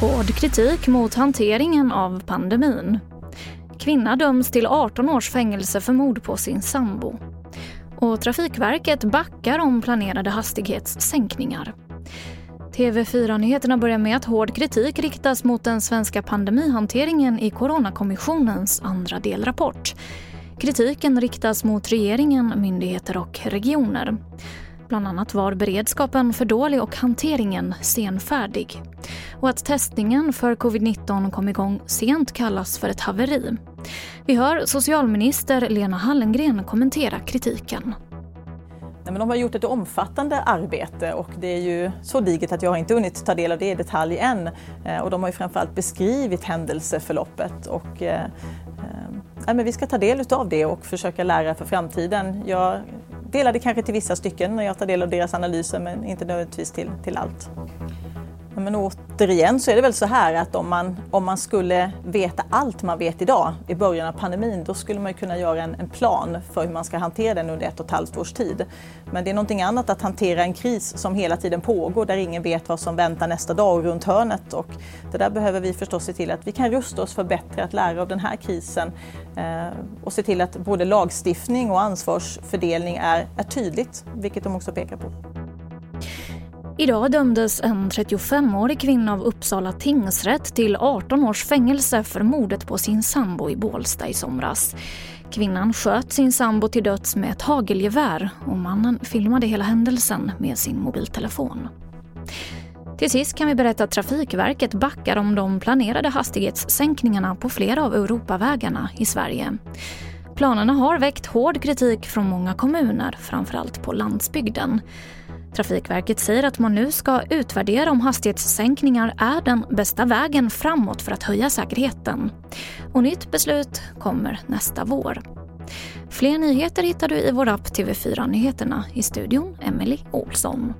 Hård kritik mot hanteringen av pandemin. Kvinna döms till 18 års fängelse för mord på sin sambo. Och Trafikverket backar om planerade hastighetssänkningar. TV4-nyheterna börjar med att hård kritik riktas mot den svenska pandemihanteringen i Coronakommissionens andra delrapport. Kritiken riktas mot regeringen, myndigheter och regioner. Bland annat var beredskapen för dålig och hanteringen senfärdig. Och att testningen för covid-19 kom igång sent kallas för ett haveri. Vi hör socialminister Lena Hallengren kommentera kritiken. Nej, men de har gjort ett omfattande arbete och det är ju så digert att jag inte hunnit ta del av det i detalj än. Eh, och de har ju framförallt beskrivit händelseförloppet och eh, eh, eh, men vi ska ta del av det och försöka lära för framtiden. Jag delar det kanske till vissa stycken när jag tar del av deras analyser men inte nödvändigtvis till, till allt. Men återigen så är det väl så här att om man, om man skulle veta allt man vet idag i början av pandemin då skulle man kunna göra en, en, plan för hur man ska hantera den under ett och ett halvt års tid. Men det är någonting annat att hantera en kris som hela tiden pågår där ingen vet vad som väntar nästa dag och runt hörnet. Och det där behöver vi förstås se till att vi kan rusta oss för bättre att lära av den här krisen eh, och se till att både lagstiftning och ansvarsfördelning är, är tydligt, vilket de också pekar på. Idag dömdes en 35-årig kvinna av Uppsala tingsrätt till 18 års fängelse för mordet på sin sambo i Bålsta i somras. Kvinnan sköt sin sambo till döds med ett hagelgevär och mannen filmade hela händelsen med sin mobiltelefon. Till sist kan vi berätta att Trafikverket backar om de planerade hastighetssänkningarna på flera av Europavägarna i Sverige. Planerna har väckt hård kritik från många kommuner, framförallt på landsbygden. Trafikverket säger att man nu ska utvärdera om hastighetssänkningar är den bästa vägen framåt för att höja säkerheten. Och nytt beslut kommer nästa vår. Fler nyheter hittar du i vår app TV4 Nyheterna. I studion Emily Olsson.